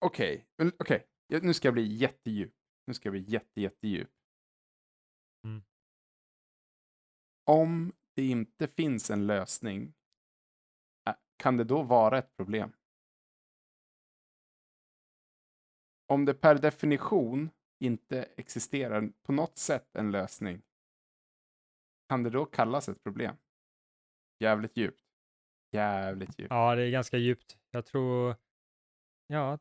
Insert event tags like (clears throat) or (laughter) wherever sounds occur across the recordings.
okej, okay. okej. Okay. Nu ska jag bli jättedjup. Nu ska jag bli jätte, jättedjup. Mm. Om det inte finns en lösning, kan det då vara ett problem? Om det per definition inte existerar på något sätt en lösning, kan det då kallas ett problem? Jävligt djupt. Jävligt djupt. Ja, det är ganska djupt. Jag tror, ja,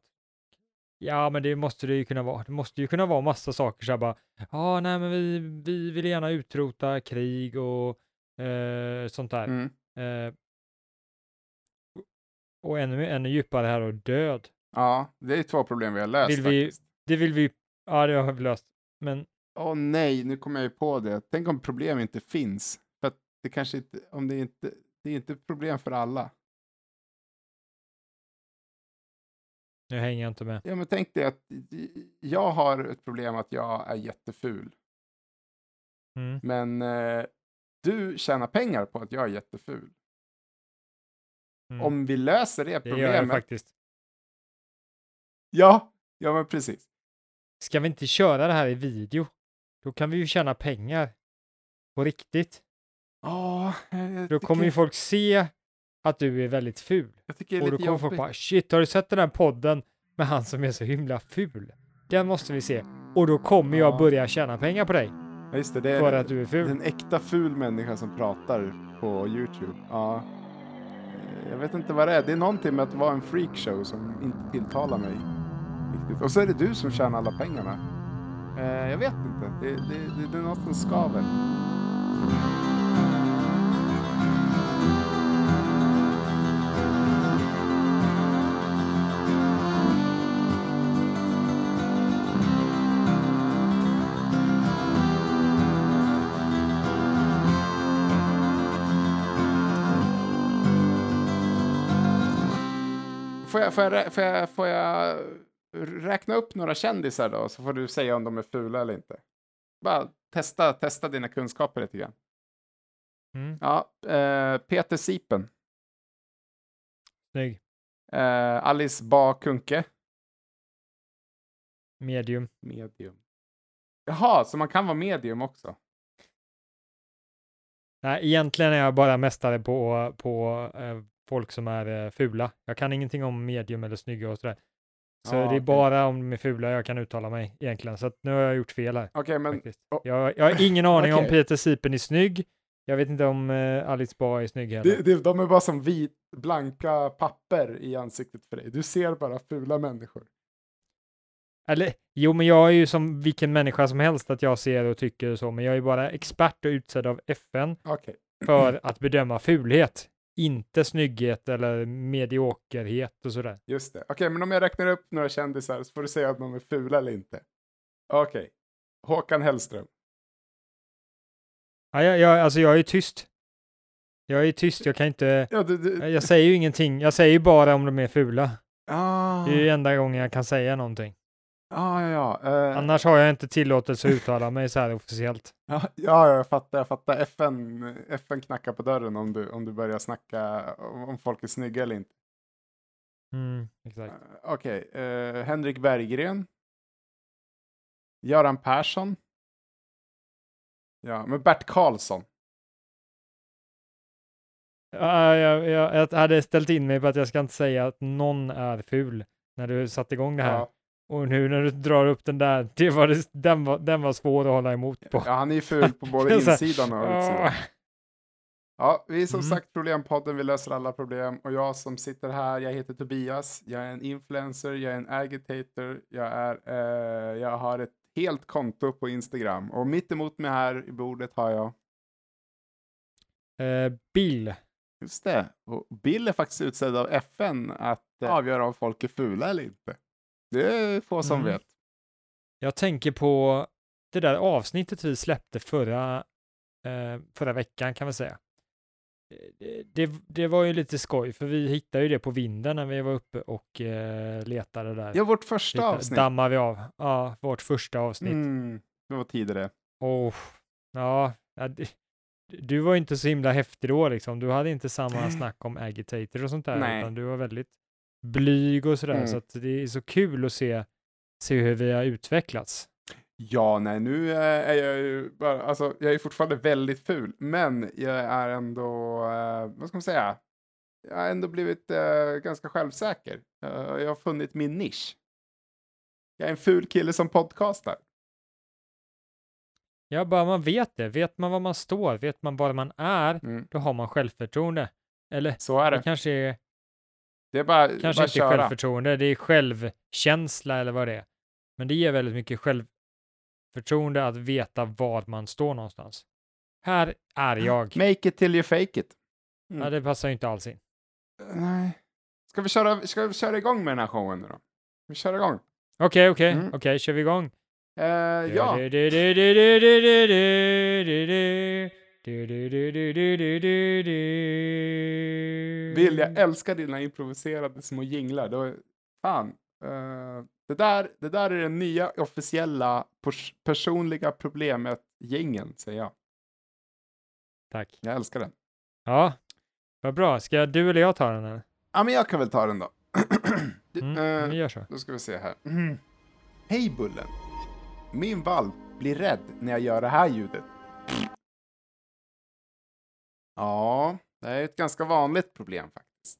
ja, men det måste det ju kunna vara. Det måste ju kunna vara massa saker så här bara, ja, nej, men vi, vi vill gärna utrota krig och eh, sånt där. Mm. Eh, och ännu, ännu djupare här och död. Ja, det är två problem vi har löst Vill vi- faktiskt. Det vill vi, ja, det har vi löst. Men Åh nej, nu kommer jag ju på det. Tänk om problem inte finns. För att det kanske inte, om det inte, det är inte problem för alla. Nu hänger jag inte med. Ja, men tänk dig att jag har ett problem att jag är jätteful. Mm. Men eh, du tjänar pengar på att jag är jätteful. Mm. Om vi löser det det gör jag problemet. faktiskt. Ja, ja men precis. Ska vi inte köra det här i video? Då kan vi ju tjäna pengar. På riktigt. Ja, jag Då kommer ju folk se att du är väldigt ful. jag tycker det Och är då lite kommer folk jobbigt. bara shit, har du sett den här podden med han som är så himla ful? Den måste vi se. Och då kommer jag Ja. börja tjäna pengar på dig Ja, just det, det är för att du är ful. en äkta ful människa som pratar på YouTube. Ja. Eh, Jag vet inte vad det är. Det är någonting med att vara en freakshow som inte tilltalar mig. Riktigt. Och så är det du som tjänar alla pengarna. Eh, jag vet inte. Det, det, det, det är något som skaver. Får jag, får, jag, får, jag, får jag räkna upp några kändisar då, så får du säga om de är fula eller inte. Bara testa, testa dina kunskaper lite grann. Mm, Ja, eh, Peter Sipen. snygg. Eh, Alice Ba Kuhnke. Medium. Medium. Jaha, så man kan vara medium också? Nej, egentligen är jag bara mästare på, på eh, folk som är eh, fula. Jag kan ingenting om medium eller snygga och sådär. Så Ja, det är okej. bara om de är fula jag kan uttala mig egentligen. Så nu har jag gjort fel här. Okej, men oh. Jag, jag har ingen (laughs) aning om Okej. Peter Sipen är snygg. Jag vet inte om eh, Alice Bah är snygg heller. det, de är bara som vit, blanka papper i ansiktet för dig. Du ser bara fula människor. Eller, jo, men jag är ju som vilken människa som helst att jag ser och tycker så, men jag är bara expert och utsedd av FN Okej. för att bedöma fulhet, inte snygghet eller mediokerhet och sådär. Just det. Okej, men om jag räknar upp några kändisar så får du säga om de är fula eller inte. Okej. Håkan Hellström. Ja, jag, jag, alltså jag är tyst. Jag är tyst, jag kan inte, Ja, du, du. jag säger ju ingenting, jag säger ju bara om de är fula. Ah, Det är ju enda gången jag kan säga någonting. Ah, ja, ja. Eh, Annars har jag inte tillåtelse att uttala mig så här officiellt. ja, ja, jag fattar. Jag fattar. FN, FN knackar på dörren om du, om du börjar snacka om, om folk är snygga eller inte. Mm, exakt. Eh, Okej. eh, Henrik Berggren. Göran Persson. Ja, men Bert Karlsson. Ja, jag, jag, jag hade ställt in mig på att jag ska inte säga att någon är ful när du satte igång det här. Ja, Och nu när du drar upp den där, det var, det- den, var, den var svår att hålla emot på. ja, han är ju ful på (laughs) både insidan och utsidan. Ja, vi är som Mm. sagt Problempodden, vi löser alla problem. Och jag som sitter här, jag heter Tobias, jag är en influencer, jag är en agitator, jag, är, eh, jag har ett helt konto på Instagram. Och mitt emot mig här i bordet har jag, eh, Bill. just det, och Bill är faktiskt utsedd av FN att eh, avgöra om folk är fula eller inte. Det är få som Mm. vet. Jag tänker på det där avsnittet vi släppte förra, eh, förra veckan kan vi säga. Eh, Det, det var ju lite skoj, för vi hittade ju det på vinden när vi var uppe och eh, letade där. Ja, vårt första Hittade- avsnitt. Dammade vi av. Ja, vårt första avsnitt. Mm, det var tidigare. Oh, ja, det- du var inte så himla häftig då liksom. Du hade inte samma snack om agitator och sånt där, Nej. utan du var väldigt blyg och sådär. Mm. Så att det är så kul att se, se hur vi har utvecklats. Ja, nej, nu eh, är jag ju bara, alltså, jag är fortfarande väldigt ful, men jag är ändå, eh, vad ska man säga, jag har ändå blivit eh, ganska självsäker. Jag har funnit min nisch. Jag är en ful kille som podcastar. Ja, bara man vet det. Vet man var man står, vet man var man är, Mm. då har man självförtroende. Eller Så är det det. kanske är Det är bara, kanske bara inte köra. självförtroende, det är självkänsla eller vad det är. Men det ger väldigt mycket självförtroende att veta var man står någonstans. Här är jag. Make it till you fake it. Mm. Ja, det passar ju inte alls in. Nej. Ska vi, köra, ska vi köra igång med den här showen nu då? Vi kör igång. Okej, okej, Mm. okej, kör vi igång? Eh, ja, Vill, jag älskar dina improviserade små jinglar. Det var, fan. eh, det, där, det där är den nya officiella pers- personliga problemet jingeln säger jag. Tack. Jag älskar den. Ja, vad bra. Ska du eller jag ta den? Eller? Ja, men jag kan väl ta den då. (clears throat) Du, Mm, vi gör så. Då ska vi se här. Hej Bullen. Min valp blir rädd när jag gör det här ljudet. Ja, det är ett ganska vanligt problem faktiskt.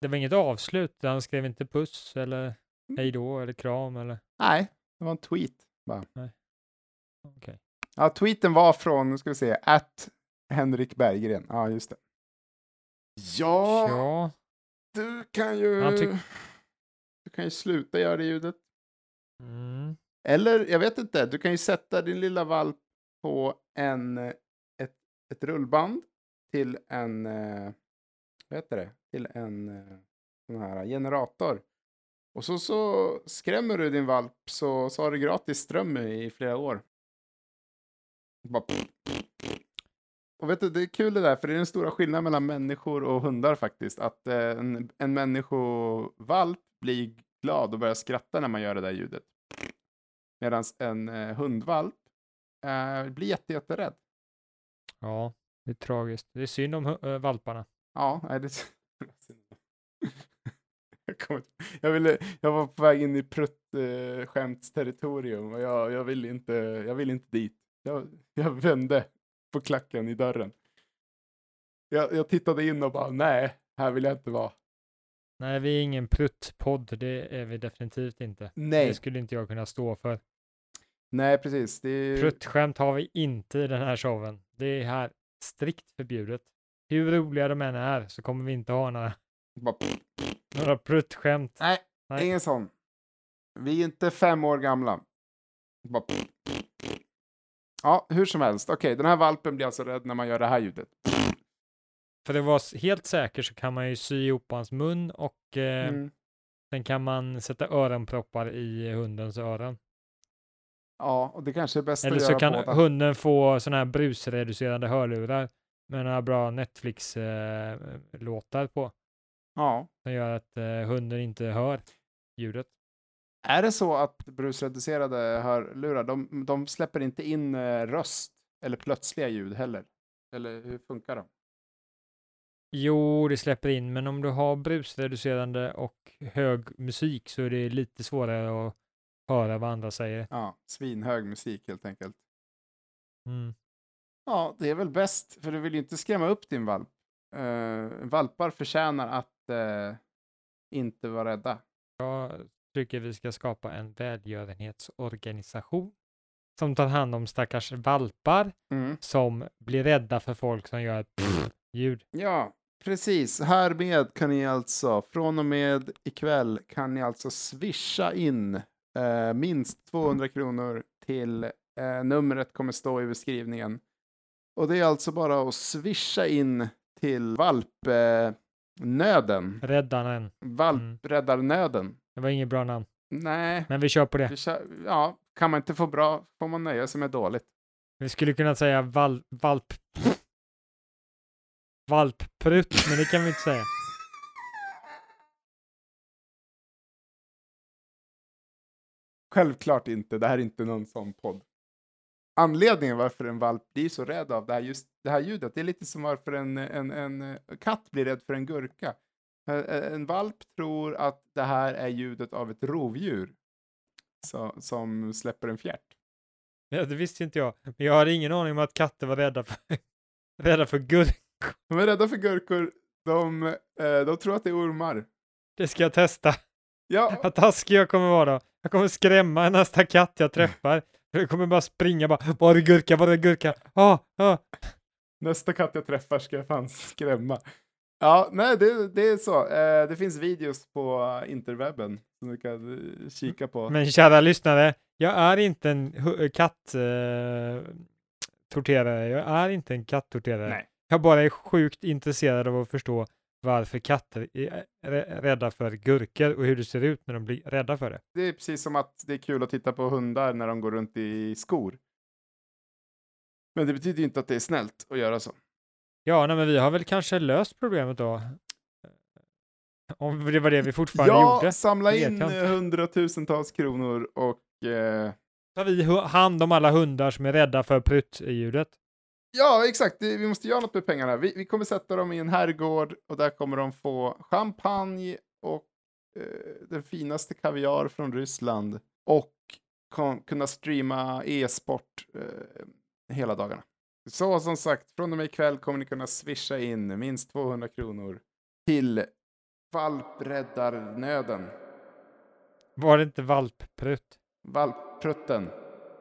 Det var inget avslut, han skrev inte puss eller hej då eller kram eller Nej, det var en tweet. Bara. okej. Ja, tweeten var från, nu ska vi se, att Henrik Berggren. Ja, just det. Ja, Ja, du kan ju... Du kan ju sluta göra det ljudet. mm. Eller, jag vet inte, du kan ju sätta din lilla valp på en, eh, ett, rullband till en, eh, vad heter det, till en eh, sån här generator. Och så, så skrämmer du din valp så, så har du gratis ström i flera år. Bara och vet du, det är kul det där, för det är den stora skillnaden mellan människor och hundar faktiskt. Att eh, en, en människovalp blir glad och börjar skratta när man gör det där ljudet. Medan en eh, hundvalp eh, blir jätte, jätterädd ja, det är tragiskt. Det är synd om äh, valparna. Ja, nej, det... (laughs) jag, jag, ville... jag var på väg in i prutt-skämtsterritorium och jag, jag, ville inte... jag ville inte dit. Jag, jag vände på klacken i dörren. Jag, jag tittade in och bara, nej, här vill jag inte vara. Nej, vi är ingen pruttpodd, det är vi definitivt inte. Nej, Det skulle inte jag kunna stå för. Nej precis. Det. Pruttskämt har vi inte i den här showen. Det är här strikt förbjudet. Hur roliga de än är så kommer vi inte ha några, Bara... några pruttskämt. Nej, Nej. ingen sån. Vi är inte fem år gamla. Bara... Ja, hur som helst. Okej, den här valpen blir alltså rädd när man gör det här ljudet. För att vara helt säker så kan man ju sy ihop hans mun och eh, Mm. sen kan man sätta öronproppar i hundens öron. Ja, och det kanske är bäst Eller att så göra kan båda. hunden få sådana här brusreducerande hörlurar med några bra Netflix-låtar på Ja. som gör att eh, hunden inte hör ljudet. Är det så att brusreducerade hörlurar, de, de släpper inte in eh, röst eller plötsliga ljud heller? Eller hur funkar de? Jo, det släpper in, men om du har brusreducerande och hög musik så är det lite svårare att höra vad andra säger. Ja, svinhög musik helt enkelt. Mm. Ja, det är väl bäst, för du vill ju inte skrämma upp din valp. Eh, valpar förtjänar att eh, inte vara rädda. Jag tycker vi ska skapa en välgörenhetsorganisation som tar hand om stackars valpar Mm. som blir rädda för folk som gör (laughs) ljud. Ja, precis. Härmed kan ni alltså, från och med ikväll, kan ni alltså swisha in eh, minst 200 kronor till eh, numret kommer stå i beskrivningen. Och det är alltså bara att swisha in till valpnöden. Nöden. Räddaren. Valpräddarnöden. Det var inget bra namn, Nej, men vi kör på det. kör, ja, kan man inte få bra får man nöja sig med dåligt. Vi skulle kunna säga val, valp... Valpprutt, men det kan vi inte säga. Självklart inte, det här är inte någon sån podd. Anledningen varför en valp blir så rädd av det här, just det här ljudet, det är lite som varför en, en, en katt blir rädd för en gurka. En valp tror att det här är ljudet av ett rovdjur så, som släpper en fjärt. Ja, det visste inte jag. Men jag hade ingen aning om att katter var rädda för, (laughs) rädda för gurk. De är rädda för gurkor. De, eh, de tror att det är ormar. Det ska jag testa. Ja, Vad taskig jag kommer vara. Jag kommer skrämma nästa katt jag träffar. Jag kommer bara springa bara, var är gurka, var är gurka? Ah, ah. nästa katt jag träffar ska jag fan skrämma. Ja, nej, det, det är så. Eh, det finns videos på interwebben som du kan eh, kika på. Men kära lyssnare, jag är inte en hu- katt eh. Jag är inte en katttorterare. Jag bara är sjukt intresserad av att förstå varför katter är rä- rädda för gurkor och hur det ser ut när de blir rädda för det. Det är precis som att det är kul att titta på hundar när de går runt i skor. Men det betyder ju inte att det är snällt att göra så. Ja, nej, men vi har väl kanske löst problemet då. Om det var det vi fortfarande Ja, gjorde. samla det vet in eh, hundratusentals kronor och eh, Tar vi hand om alla hundar som är rädda för prutt-ljudet. Ja, exakt. Vi måste göra något med pengarna. Vi, vi kommer sätta dem i en herrgård och där kommer de få champagne och eh, den finaste kaviar från Ryssland och kon, kunna streama e-sport eh, hela dagarna. Så som sagt, från och med ikväll kommer ni kunna swisha in minst 200 kronor till Valpräddarnöden. Var det inte valpprutt? Valpprutten.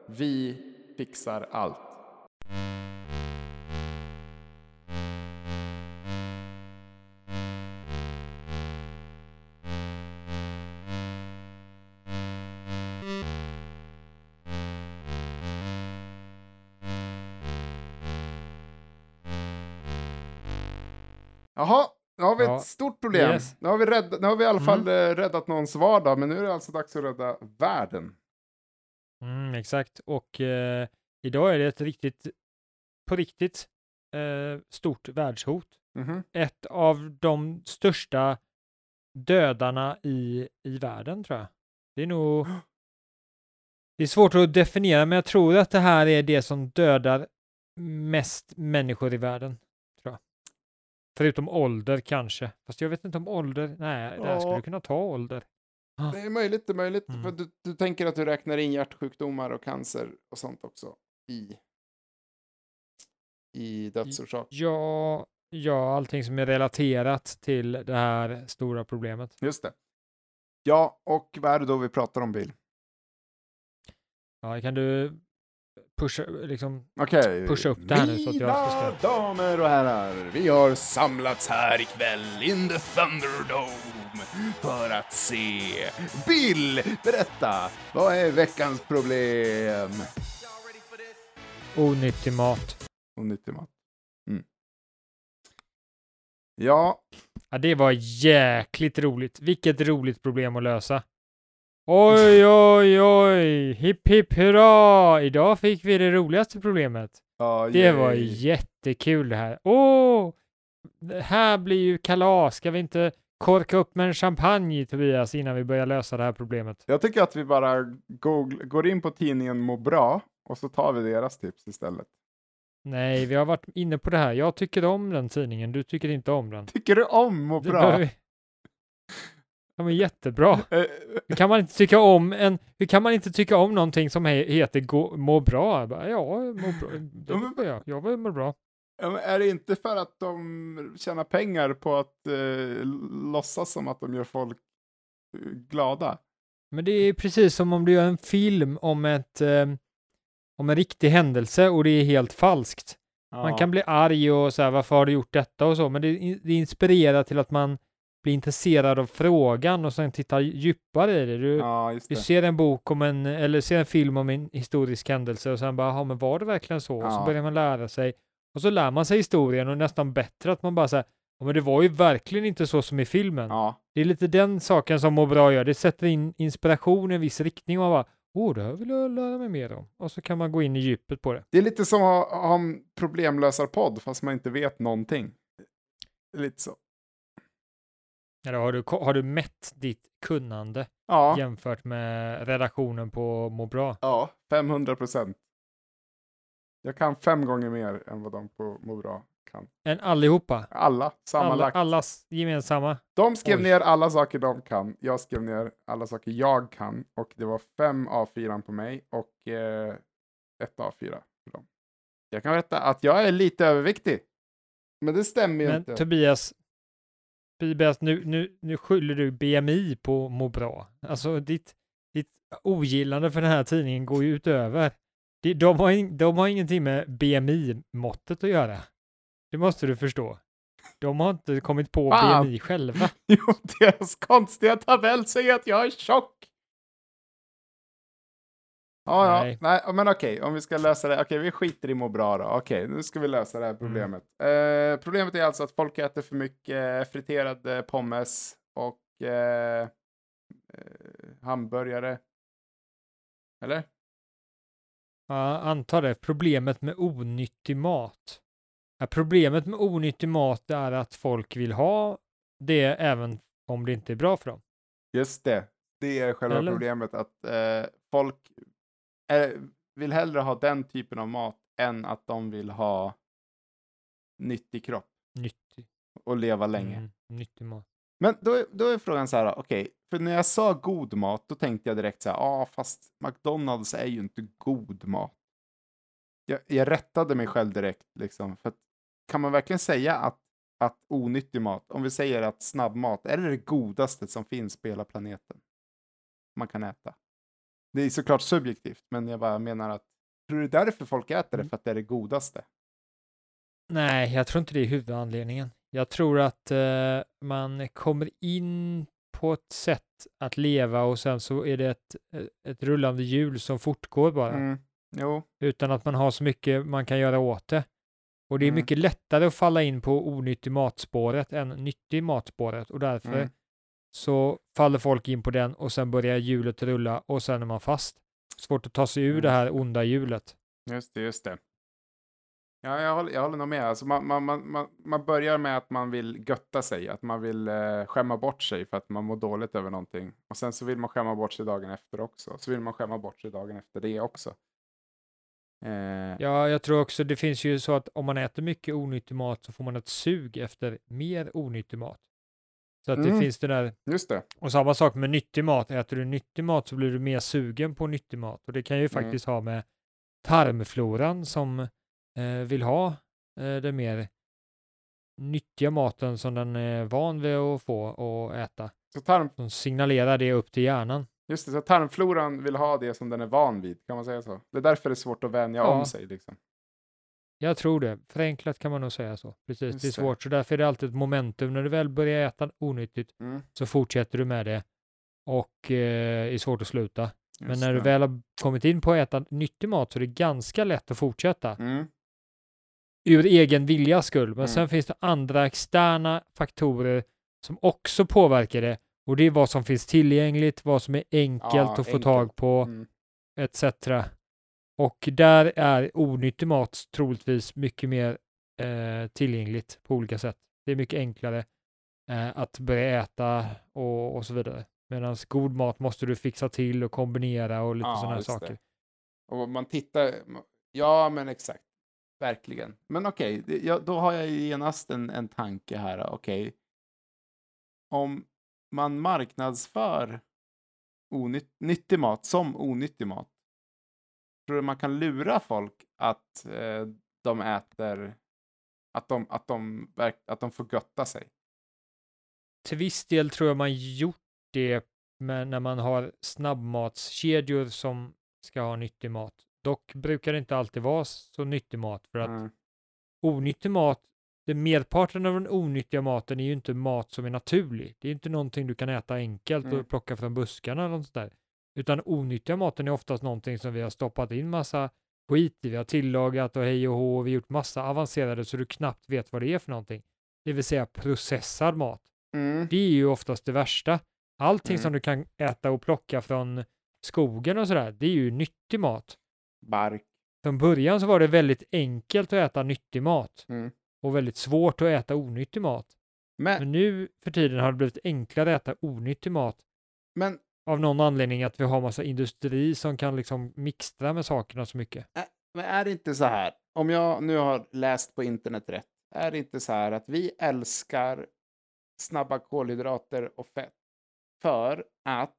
Vi fixar allt. Ja, stort problem. yes. Nu, har vi rädd, nu har vi i alla fall Mm. räddat någons vardag, men nu är det alltså dags att rädda världen. Mm, exakt. Och eh, idag är det ett riktigt, på riktigt, eh, stort världshot. Mhm. Ett av de största dödarna i, i världen, tror jag. Det är nog... (gasps) Det är svårt att definiera, men jag tror att det här är det som dödar mest människor i världen. Förutom ålder kanske. Fast jag vet inte om ålder... Nej, det här Ja. skulle kunna ta ålder. Det är möjligt, det är möjligt. Mm. För du, du tänker att du räknar in hjärtsjukdomar och cancer och sånt också i, i dödsorsak. Ja, ja, allting som är relaterat till det här stora problemet. Just det. Ja, och vad är det då vi pratar om, Bill? Ja, kan du pusha, liksom, Okej. Pusha upp det här nu så att jag ska- Mina damer och herrar, vi har samlats här ikväll in the Thunderdome för att se Bill berätta vad är veckans problem? onyttig mat. Och nyttig mat. Mm. Ja, Ja, det var jäkligt roligt. Vilket roligt problem att lösa. Oj, oj, oj, hipp, hipp, hurra! Idag fick vi det roligaste problemet. ja Det var jättekul det här. Åh! Det här blir ju kalas. Ska vi inte korka upp med en champagne, Tobias, innan vi börjar lösa det här problemet? Jag tycker att vi bara går in på tidningen Må bra och så tar vi deras tips istället. Nej, vi har varit inne på det här. Jag tycker om den tidningen, du tycker inte om den. Tycker du om Må bra? De är jättebra. Eh, Hur kan man inte tycka om en, hur kan man inte tycka om någonting som he, heter gå, må bra? Jag Bara, ja, må bra. Det tycker jag. Jag vill må bra. Ja, är det inte för att de tjänar pengar på att eh, låtsas som att de gör folk eh, glada? Men det är precis som om du gör en film om ett eh, om en riktig händelse och det är helt falskt. Man Ja. kan bli arg och så här, varför har du gjort detta och så, men det, det inspirerar till att man blir intresserad av frågan och sen tittar djupare i det. Du, Ja, just du det. ser en bok om en, eller ser en film om en historisk händelse och sen bara, ja men var det verkligen så? Och så Ja. börjar man lära sig. Och så lär man sig historien och nästan bättre att man bara säger, ja men det var ju verkligen inte så som i filmen. Ja, Det är lite den saken som mår bra gör. Det sätter in inspiration i en viss riktning och man bara, åh, det här vill jag lära mig mer om. Och så kan man gå in i djupet på det. det är lite som att ha en problemlösarpodd fast man inte vet någonting. Lite så. Eller har du, har du mätt ditt kunnande Ja, jämfört med redaktionen på Må bra? ja 500 procent. Jag kan fem gånger mer än vad de på Må bra kan. än allihopa. Alla, Alla, sammanlagt. allas gemensamma. De skrev Oj. ner alla saker de kan. Jag skrev ner alla saker jag kan. Och det var fem A4 på mig och eh, ett A4 för dem. Jag kan berätta att jag är lite överviktig. Men det stämmer ju Men inte. Tobias, Tobias nu, nu, nu skyller du BMI på må bra. Alltså ditt, ditt ogillande för den här tidningen går ju utöver. De, de, har, in, de har ingenting med BMI-måttet att göra. Det måste du förstå. De har inte kommit på Fan. BMI själva. (laughs) Jo, deras konstiga tabell säger att jag är tjock. Ja, ja. Nej. Nej, men okej, om vi ska lösa det. Okej, vi skiter i må bra då. Okej, nu ska vi lösa det här problemet. Eh, problemet är alltså att folk äter för mycket friterad eh, pommes och eh, eh, hamburgare. Eller? Ja, antar det. Problemet med onyttig mat. Ja, problemet med onyttig mat är att folk vill ha det även om det inte är bra för dem. Just det. Det är själva Eller? problemet att eh, folk vill hellre ha den typen av mat än att de vill ha nyttig kropp Nyttig. och leva länge. Mm, nyttig mat. Men då, är- då är frågan så här, okej, för när jag sa god mat, då tänkte jag direkt så här, ah, fast McDonalds är ju inte god mat. Jag, jag rättade mig själv direkt, liksom, för att kan man verkligen säga att, att onyttig mat, om vi säger att snabbmat, är det det godaste som finns på hela planeten? Man kan äta. Det är såklart subjektivt, men jag bara menar att, tror du det är därför folk äter det, Mm. för att det är det godaste? Nej, jag tror inte det är huvudanledningen. Jag tror att eh, man kommer in på ett sätt att leva och sen så är det ett, ett rullande hjul som fortgår bara. Mm. Utan att man har så mycket man kan göra åt det. Och det är Mm. mycket lättare att falla in på onyttig matspåret än nyttig matspåret och därför Mm. Så faller folk in på den och sen börjar hjulet rulla och sen är man fast. Svårt att ta sig ur Mm. det här onda hjulet. Just det, just det. Ja, jag håller, jag håller nog med. Alltså man, man, man, man, börjar med att man vill götta sig, att man vill eh, skämma bort sig för att man mår dåligt över någonting. Och sen så vill man skämma bort sig dagen efter också. Så vill man skämma bort sig dagen efter det också. Eh, Ja, jag tror också det finns ju så att om man äter mycket onyttig mat så får man ett sug efter mer onyttig mat. Så att det Mm. finns det där, Just det. och samma sak med nyttig mat, äter du nyttig mat så blir du mer sugen på nyttig mat och det kan ju Mm. faktiskt ha med tarmfloran som eh, vill ha eh, den mer nyttiga maten som den är van vid att få och äta. Så tarm, Som signalerar det upp till hjärnan. just det, så tarmfloran vill ha det som den är van vid, kan man säga så? Det är därför det är svårt att vänja Ja. om sig. Liksom. Jag tror det. Förenklat kan man nog säga så. Precis, Just det är svårt. Så därför är det alltid ett momentum. När du väl börjar äta onyttigt Mm, så fortsätter du med det och eh, är svårt att sluta. Men just när du det. väl har kommit in på att äta nyttig mat så är det ganska lätt att fortsätta. Mm, Ur egen viljas skull. Men Mm. sen finns det andra externa faktorer som också påverkar det. Och det är vad som finns tillgängligt, vad som är enkelt Ja, att få enkelt. tag på, mm, etc. Och där är onyttig mat troligtvis mycket mer eh, tillgängligt på olika sätt. Det är mycket enklare eh, att börja äta och, och så vidare. Medan god mat måste du fixa till och kombinera och lite Ja, sådana här just det. saker. Och man tittar, ja men exakt, verkligen. Men okej, det- ja, då har jag genast en, en tanke här. Okej, om man marknadsför nyttig mat som onyttig mat, tror du man kan lura folk att eh, de äter, att de, att, de, att de får götta sig? Till viss del tror jag man gjort det med när man har snabbmatskedjor som ska ha nyttig mat. Dock brukar det inte alltid vara så nyttig mat för att Mm. onyttig mat, den merparten av den onyttiga maten är ju inte mat som är naturlig. Det är inte någonting du kan äta enkelt Mm. och plocka från buskarna eller något sånt där. Utan onyttiga maten är oftast någonting som vi har stoppat in massa skit i. Vi har tillagat och hej och hå vi har gjort massa avancerade så du knappt vet vad det är för någonting. Det vill säga processad mat. Mm. Det är ju oftast det värsta. Allting Mm. som du kan äta och plocka från skogen och sådär, det är ju nyttig mat. Bark. Från början så var det väldigt enkelt att äta nyttig mat Mm. och väldigt svårt att äta onyttig mat. Men, Men nu för tiden har det blivit enklare att äta onyttig mat men av någon anledning att vi har massa industri som kan liksom mixtra med sakerna så mycket. Men är det inte så här, om jag nu har läst på internet rätt, är det inte så här att vi älskar snabba kolhydrater och fett för att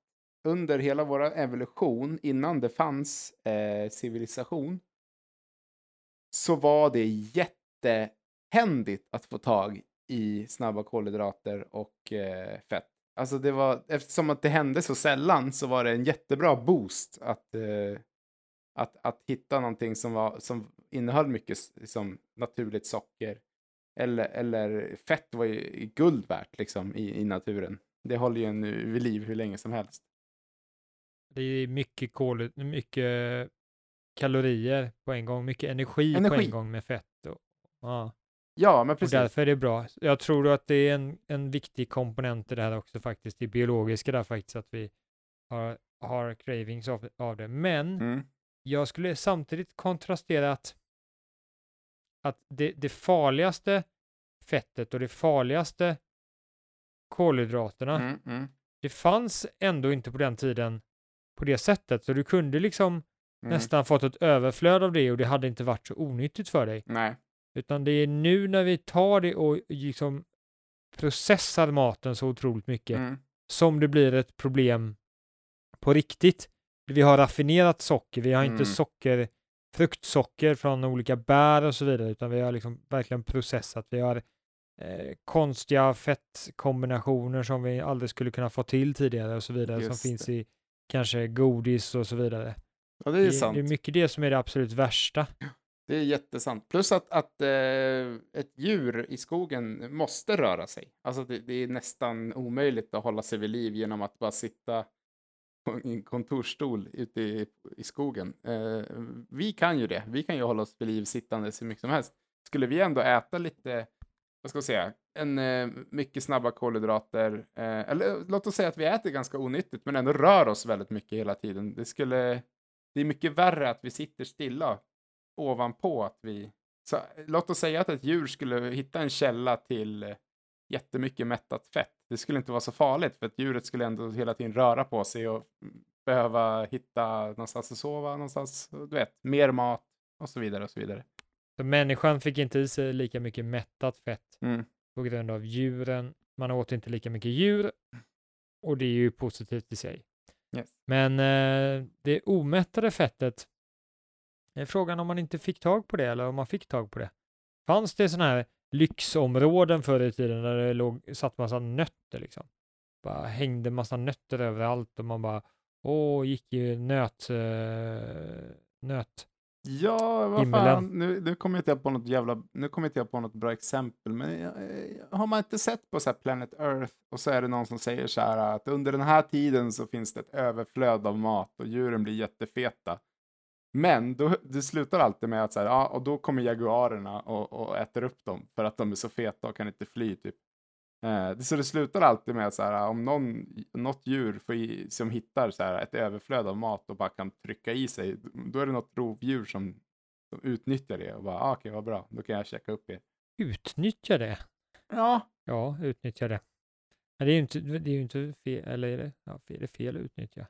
under hela vår evolution, innan det fanns eh, civilisation, så var det jättehändigt att få tag i snabba kolhydrater och eh, fett. Alltså det var, eftersom att det hände så sällan så var det en jättebra boost att, eh, att, att hitta någonting som, var, som innehöll mycket liksom, naturligt socker. Eller, eller fett var ju guld värt liksom, i, i naturen. Det håller ju en vid liv hur länge som helst. Det är mycket, kol, mycket kalorier på en gång, mycket energi, Energi. på en gång med fett. Och, ja. Ja, men och precis. därför är det bra. Jag tror att det är en, en viktig komponent i det här också faktiskt, det biologiska där faktiskt, att vi har, har cravings av, av det. Men Mm. jag skulle samtidigt kontrastera att, att det, det farligaste fettet och det farligaste kolhydraterna, Mm, mm, det fanns ändå inte på den tiden på det sättet. Så du kunde liksom mm. nästan fått ett överflöd av det och det hade inte varit så onyttigt för dig. Nej. Utan det är nu när vi tar det och liksom processar maten så otroligt mycket Mm. som det blir ett problem på riktigt. Vi har raffinerat socker, vi har inte Mm. socker, fruktsocker från olika bär och så vidare, utan vi har liksom verkligen processat. Vi har eh, konstiga fettkombinationer som vi aldrig skulle kunna få till tidigare och så vidare, Just som finns det. i kanske godis och så vidare. Ja, det är Det, sant. det är mycket det som är det absolut värsta. Det är jättesant. Plus att, att eh, ett djur i skogen måste röra sig. Alltså det, det är nästan omöjligt att hålla sig vid liv genom att bara sitta på en kontorsstol ute i, i skogen. Eh, vi kan ju det. Vi kan ju hålla oss vid liv sittande så mycket som helst. Skulle vi ändå äta lite, vad ska jag säga, en, eh, mycket snabba kolhydrater, eh, eller låt oss säga att vi äter ganska onyttigt men ändå rör oss väldigt mycket hela tiden. Det skulle, det är mycket värre att vi sitter stilla ovanpå att vi... Så, låt oss säga att ett djur skulle hitta en källa till eh, jättemycket mättat fett. Det skulle inte vara så farligt för att djuret skulle ändå hela tiden röra på sig och mm, behöva hitta någonstans att sova, någonstans, du vet, mer mat och så vidare och så vidare. Så människan fick inte i sig lika mycket mättat fett Mm. på grund av djuren. Man åt inte lika mycket djur och det är ju positivt i sig. Yes. Men eh, det omättade fettet, är frågan om man inte fick tag på det eller om man fick tag på det. Fanns det sådana här lyxområden förr i tiden där det låg, satt massa nötter liksom? Bara hängde massa nötter överallt och man bara, åh, gick i nöt, eh, nöt. Ja, vad Himmelen. fan, nu, nu kommer jag inte på något jävla, nu kommer inte jag på något bra exempel, men eh, har man inte sett på så Planet Earth och så är det någon som säger så här att under den här tiden så finns det ett överflöd av mat och djuren blir jättefeta. Men då, det slutar alltid med att så här, ja, och då kommer jaguarerna och, och äter upp dem för att de är så feta och kan inte fly typ. Eh, det- så det slutar alltid med att så här, om någon, något djur får i, som hittar så här, ett överflöd av mat och bara kan trycka i sig, då är det något rovdjur som, som utnyttjar det och bara, ah, okej vad bra, då kan jag käka upp er. Utnyttja det. Ja, Ja, utnyttja det. Men det är ju inte, det är ju inte fel, eller är det, ja, är det fel att utnyttja?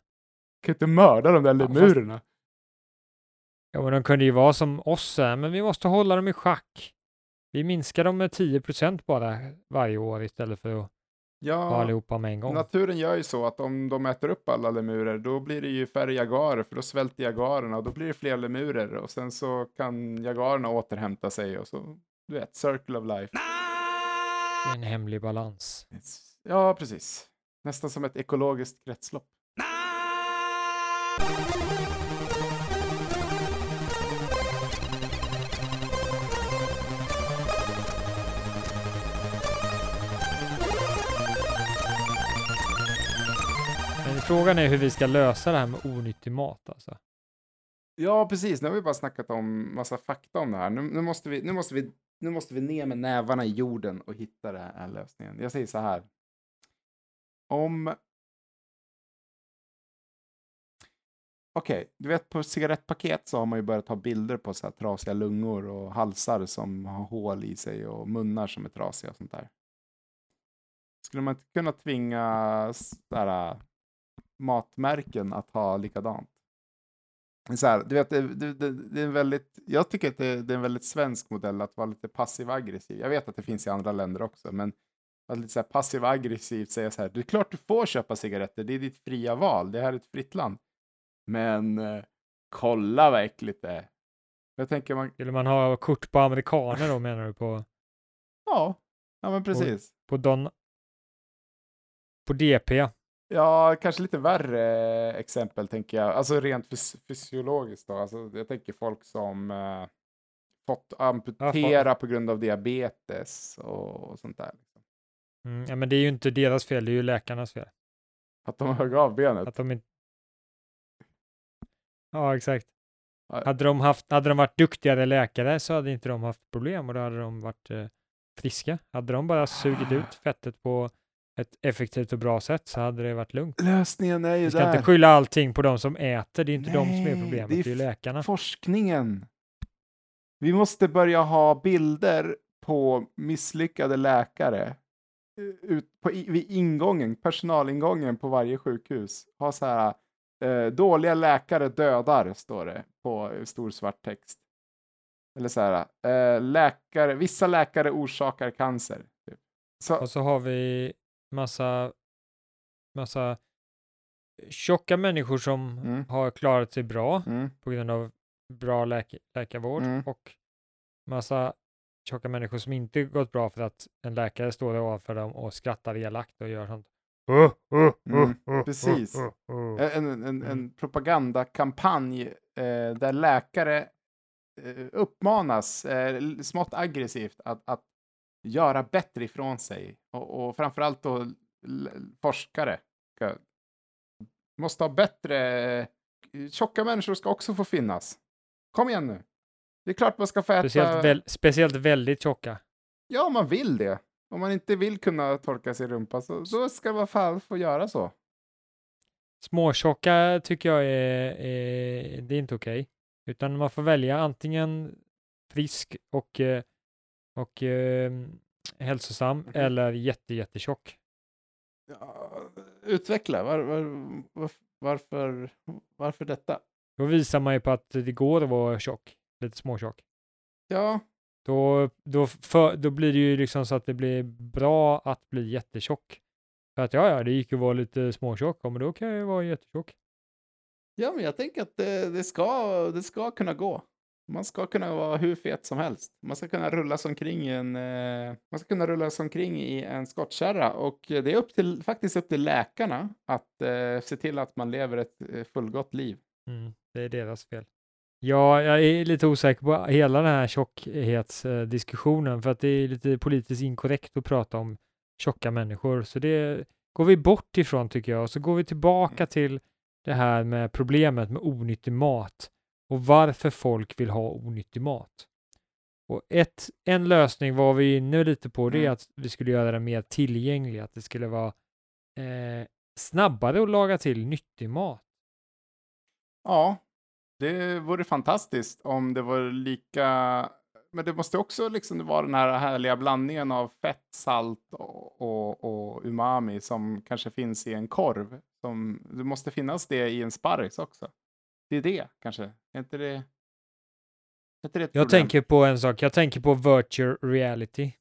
kan inte mörda de där Ja, fast- lemurerna. Ja, men de kunde ju vara som oss, här, men vi måste hålla dem i schack. Vi minskar dem med 10% bara varje år istället för att ha Ja, allihopa med en gång. naturen gör ju så att om de äter upp alla lemurer, då blir det ju färre jaguarer, för då svälter jaguarerna och då blir det fler lemurer och sen så kan jaguarerna återhämta sig och så, du vet, circle of life. En hemlig balans. Ja, precis. Nästan som ett ekologiskt kretslopp. Frågan är hur vi ska lösa det här med onyttig mat alltså. Ja, precis. Nu har vi bara snackat om massa fakta om det här. Nu, nu, måste, vi, nu, måste, vi, nu måste vi ner med nävarna i jorden och hitta den här lösningen. Jag säger så här. Om... Okej, du vet på cigarettpaket så har man ju börjat ta bilder på så här trasiga lungor och halsar som har hål i sig och munnar som är trasiga och sånt där. Skulle man inte kunna tvinga så här, äh, matmärken att ha likadant? Så här, du vet, det, det, det, är en väldigt, jag tycker att det, det är en väldigt svensk modell att vara lite passiv-aggressiv. Jag vet att det finns i andra länder också, men att lite så här passiv-aggressivt säga så här, det är klart du får köpa cigaretter, det är ditt fria val, det här är ett fritt land. Men eh, kolla vad äckligt det är. Jag tänker man, Skulle man ha kort på amerikaner då menar du på, ja, ja men precis. på Don... På DP? Ja, kanske lite värre exempel tänker jag. Alltså rent fys fysiologiskt då. Alltså, jag tänker folk som eh, fått amputera på grund av diabetes och, och sånt där. liksom. Mm, ja, men det är ju inte deras fel, det är ju läkarnas fel. Att de högg av benet. Att de inte... Ja, exakt. Ja. Hade de, haft, hade de varit duktigare läkare så hade inte de haft problem och då hade de varit eh, friska. Hade de bara sugit ut fettet på ett effektivt och bra sätt så hade det varit lugnt. Lösningen är ju Vi ska där. inte skylla allting på de som äter, det är inte de som är Nej, problemet, det det är är, ju f- läkarna. Forskningen. Vi måste börja ha bilder på misslyckade läkare eh, ut på, vid ingången, personalingången på varje sjukhus. Ha så här, eh, dåliga läkare dödar, står det på eh, stor svart text. Eller så här, eh, läkare, vissa läkare orsakar cancer. Typ. Så, Och så har vi massa, massa tjocka människor som Mm. har klarat sig bra mm, på grund av bra läk läkarvård Mm. och massa tjocka människor som inte gått bra för att en läkare står där ovanför dem och skrattar elakt och gör sånt. Mm, precis. (laughs) Eh, en, en, en propagandakampanj eh, där läkare eh, uppmanas eh, smått aggressivt att, att göra bättre ifrån sig. Och, och framförallt då forskare ska, måste ha bättre... eh, Tjocka människor ska också få finnas. Kom igen nu. Det är klart man ska få äta... Speciellt, väl, speciellt väldigt tjocka. Ja, om man vill det. Om man inte vill kunna torka sig i rumpan så då ska man fan få göra så. Småtjocka tycker jag är, är det är inte okej. Utan man får välja antingen frisk och, eh, och eh, hälsosam Mhm. eller jätte, jättetjock. Ja, utveckla. Var, var, var, varför, varför detta? Då visar man ju på att det går att vara tjock, lite småtjock. Ja, Då, då, för, då blir det ju liksom så att det blir bra att bli jättetjock. För att ja, ja, det gick ju att vara lite småtjock, ja, men då kan jag ju vara jättetjock. ja men jag tänker att det, det, ska, det ska kunna gå. Man ska kunna vara hur fet som helst. Man ska kunna rulla omkring i en, eh, man ska kunna rulla omkring i en skottkärra och det är upp till, faktiskt upp till läkarna att eh, se till att man lever ett eh, fullgott liv. Mm, det är deras fel. Ja, jag är lite osäker på hela den här tjockhetsdiskussionen för att det är lite politiskt inkorrekt att prata om tjocka människor. Så det går vi bort ifrån tycker jag och så går vi tillbaka till det här med problemet med onyttig mat och varför folk vill ha onyttig mat. Och ett, en lösning var vi inne lite på, det är Mm. att vi skulle göra det mer tillgängligt, att det skulle vara eh, snabbare att laga till nyttig mat. Ja, det vore fantastiskt om det var lika... Men det måste också liksom vara den här härliga blandningen av fett, salt och, och, och umami som kanske finns i en korv. Som, det måste finnas det i en sparris också. Det är det kanske. Är inte det... Är inte det ett Jag problem? tänker på en sak, jag tänker på virtual reality.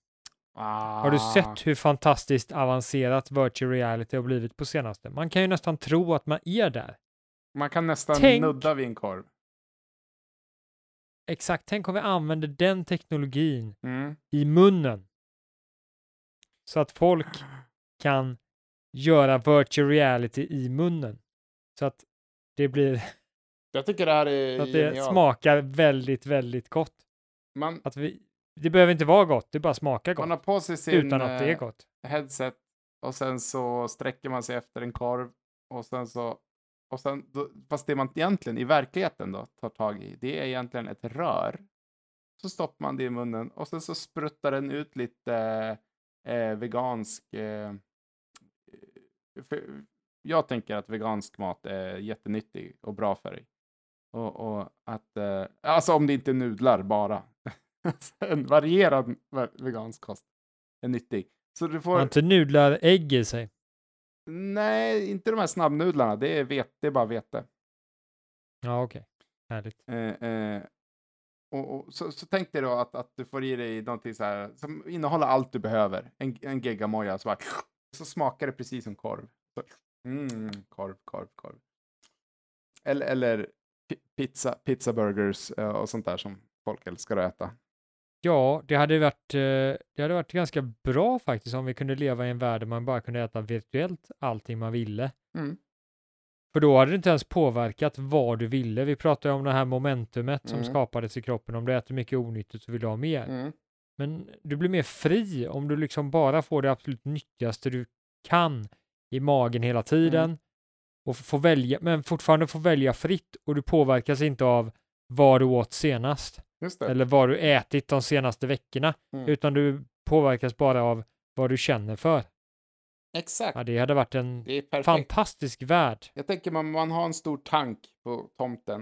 Ah, Har du sett hur fantastiskt avancerat virtual reality har blivit på senaste? Man kan ju nästan tro att man är där. Man kan nästan Tänk- nudda vid en korv. Exakt, tänk om vi använder den teknologin Mm. i munnen. Så att folk kan göra virtual reality i munnen. Så att det blir, Jag tycker det här är att det genialt. smakar väldigt, väldigt gott. Man, Att vi, det behöver inte vara gott, det bara smakar man har gott. på sig sin... Utan att det är eh, gott. headset och sen så sträcker man sig efter en korv och sen så och sen, då, fast det man egentligen i verkligheten då tar tag i, det är egentligen ett rör. Så stoppar man det i munnen och sen så spruttar den ut lite eh, vegansk... Eh, jag tänker att vegansk mat är jättenyttig och bra för dig. Och, och att, eh, alltså om det inte är nudlar bara. (laughs) en varierad ve- vegansk kost är nyttig. Så du får... har inte nudlar ägg i sig. Nej, inte de här snabbnudlarna. Det är, vet, det är bara vete. Ja, okej. Härligt. Eh, eh, och, och, så, så tänk dig då att, att du får i dig någonting så här som innehåller allt du behöver. En, en geggamoja, så, bara, så smakar det precis som korv. Så, mm, korv, korv, korv. Eller, eller pizza, pizza burgers eh, och sånt där som folk älskar att äta. Ja, det hade varit, eh, det hade varit ganska bra faktiskt om vi kunde leva i en värld där man bara kunde äta virtuellt allting man ville. Mm. För då hade det inte ens påverkat vad du ville. Vi pratade om det här momentumet som Mm. skapades i kroppen. Om du äter mycket onyttigt så vill du ha mer. Mm. Men du blir mer fri om du liksom bara får det absolut nyttigaste du kan i magen hela tiden. Mm. Och får välja, men fortfarande får välja fritt och du påverkas inte av vad du åt senast. Eller vad du ätit de senaste veckorna. Mm. Utan du påverkas bara av vad du känner för. Exakt. Ja, det hade varit en fantastisk värld. Jag tänker man, man har en stor tank på tomten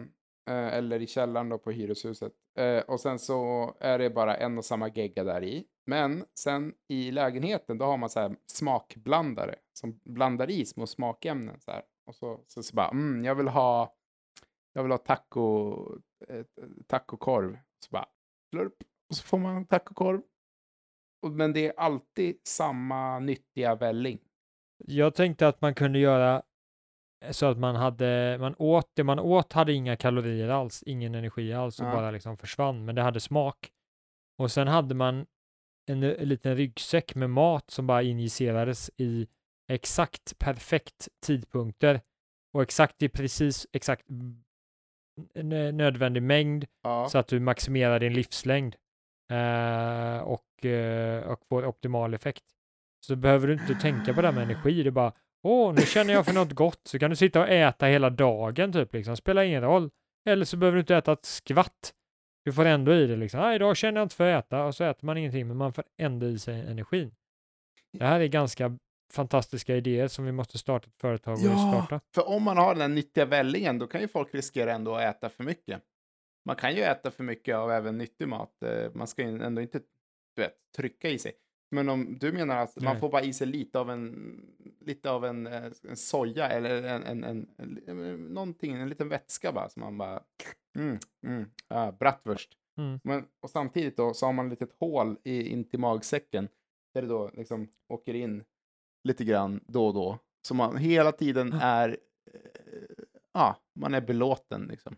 eh, eller i källaren då på hyreshuset. Eh, och sen så är det bara en och samma gegga där i. Men sen i lägenheten då har man så här smakblandare som blandar i små smakämnen så här. Och så, så, så bara, mm, jag vill ha, jag vill ha taco, eh, tacokorv. Så bara, slurp. Och så får man tacokorv. Och- Men det är alltid samma nyttiga välling. Jag tänkte att man kunde göra så att man hade, man åt, det man åt hade inga kalorier alls, ingen energi alls och Ja. bara liksom försvann, men det hade smak. Och sen hade man en, en liten ryggsäck med mat som bara injicerades i exakt perfekt tidpunkter och exakt i precis exakt nödvändig mängd Ja. så att du maximerar din livslängd eh, och, eh, och får optimal effekt. Så behöver du inte tänka på det här med energi. Det är bara, åh, nu känner jag för något gott. Så kan du sitta och äta hela dagen typ, liksom. Spelar ingen roll. Eller så behöver du inte äta ett skvatt. Du får ändå i det liksom. Nej, idag känner jag inte för att äta och så äter man ingenting, men man får ändå i sig energin. Det här är ganska fantastiska idéer som vi måste starta ett företag och starta. för om man har den här nyttiga vällingen då kan ju folk riskera ändå att äta för mycket. Man kan ju äta för mycket av även nyttig mat. Eh, Man ska ju ändå inte du vet, trycka i sig. Men om du menar att man Nej. får bara i sig lite av en, lite av en, eh, en soja eller en, en, en, en, en, någonting, en liten vätska bara som man bara, mm, mm, ah, bratwurst. Mm. Men, och samtidigt då så har man ett litet hål i, in till magsäcken där det då liksom åker in lite grann då och då. Så man hela tiden är, eh, ja, man är belåten liksom.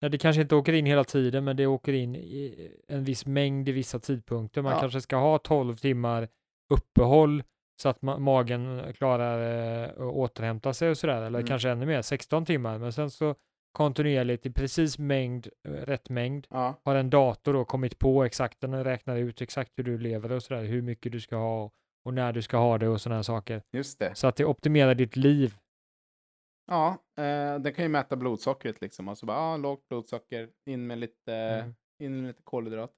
Ja, det kanske inte åker in hela tiden, men det åker in i en viss mängd i vissa tidpunkter. Man Ja. kanske ska ha 12 timmar uppehåll så att ma- magen klarar eh, att återhämta sig och sådär, eller Mm. kanske ännu mer, 16 timmar, men sen så kontinuerligt i precis mängd, eh, rätt mängd, Ja, har en dator då kommit på exakt, den räknar ut exakt hur du lever och sådär, hur mycket du ska ha och när du ska ha det och sådana här saker. just det. Så att det optimerar ditt liv. Ja, eh, den kan ju mäta blodsockret liksom. Alltså bara, ah, lågt blodsocker, in med lite, Mm. in med lite kolhydrater.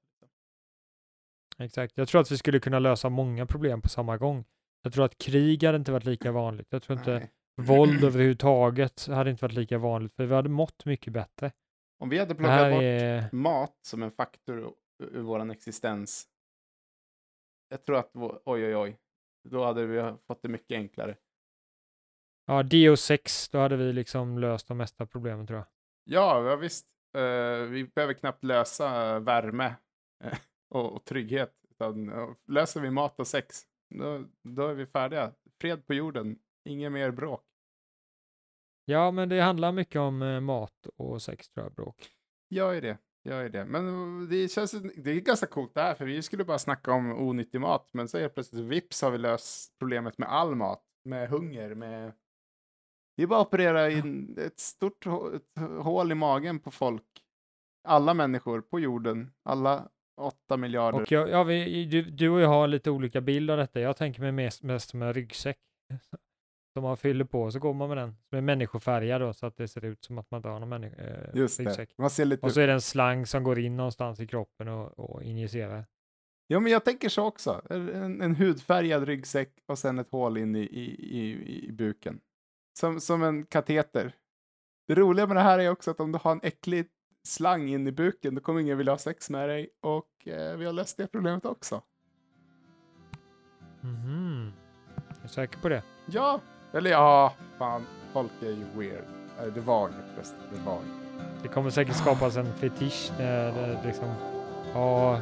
Exakt. Jag tror att vi skulle kunna lösa många problem på samma gång. Jag tror att krig hade inte varit lika vanligt. Jag tror inte Nej. våld (clears throat) överhuvudtaget hade inte varit lika vanligt, för vi hade mått mycket bättre. Om vi hade plockat bort är... mat som en faktor ur vår existens. Jag tror att, oj oj oj, då hade vi fått det mycket enklare. Ja, DO6, då hade vi liksom löst de mesta problemen tror jag. Ja, ja visst. Eh, vi behöver knappt lösa värme eh, (laughs) och, och trygghet. Utan, eh, löser vi mat och sex, då, då är vi färdiga. Fred på jorden, inget mer bråk. Ja, men det handlar mycket om eh, mat och sex tror jag, bråk. Jag är det. Jag är det. Men eh, det känns det är ganska coolt det här, för vi skulle bara snacka om onyttig mat, men så helt plötsligt vips har vi löst problemet med all mat, med hunger, med... Det är bara att operera in ett stort ett hål i magen på folk. Alla människor på jorden, alla åtta miljarder. Och jag, ja, vi, du, du och jag har lite olika bild av detta. Jag tänker mig mest, mest som en ryggsäck som man fyller på, så går man med den som är människofärgad då, så att det ser ut som att man inte har någon människa, eh, Just ryggsäck. det. Man ser lite... Och så är det en slang som går in någonstans i kroppen och, och injicerar. Ja, men jag tänker så också. En, en hudfärgad ryggsäck och sen ett hål in i, i, i, i buken. Som, som en kateter. Det roliga med det här är också att om du har en äcklig slang in i buken, då kommer ingen vilja ha sex med dig. Och eh, vi har löst det problemet också. Mhm. Är du säker på det? Ja, eller ja, fan, folk är ju weird. Nej, det var inget förresten. Det var inget. Det kommer säkert skapas en fetisch där det liksom, ja,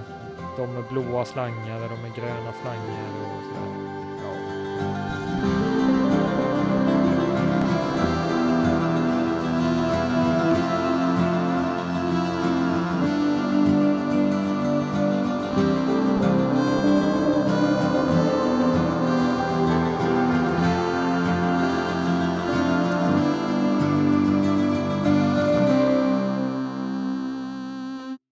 de är blåa slangar, de är gröna slangar och sådär. Ja.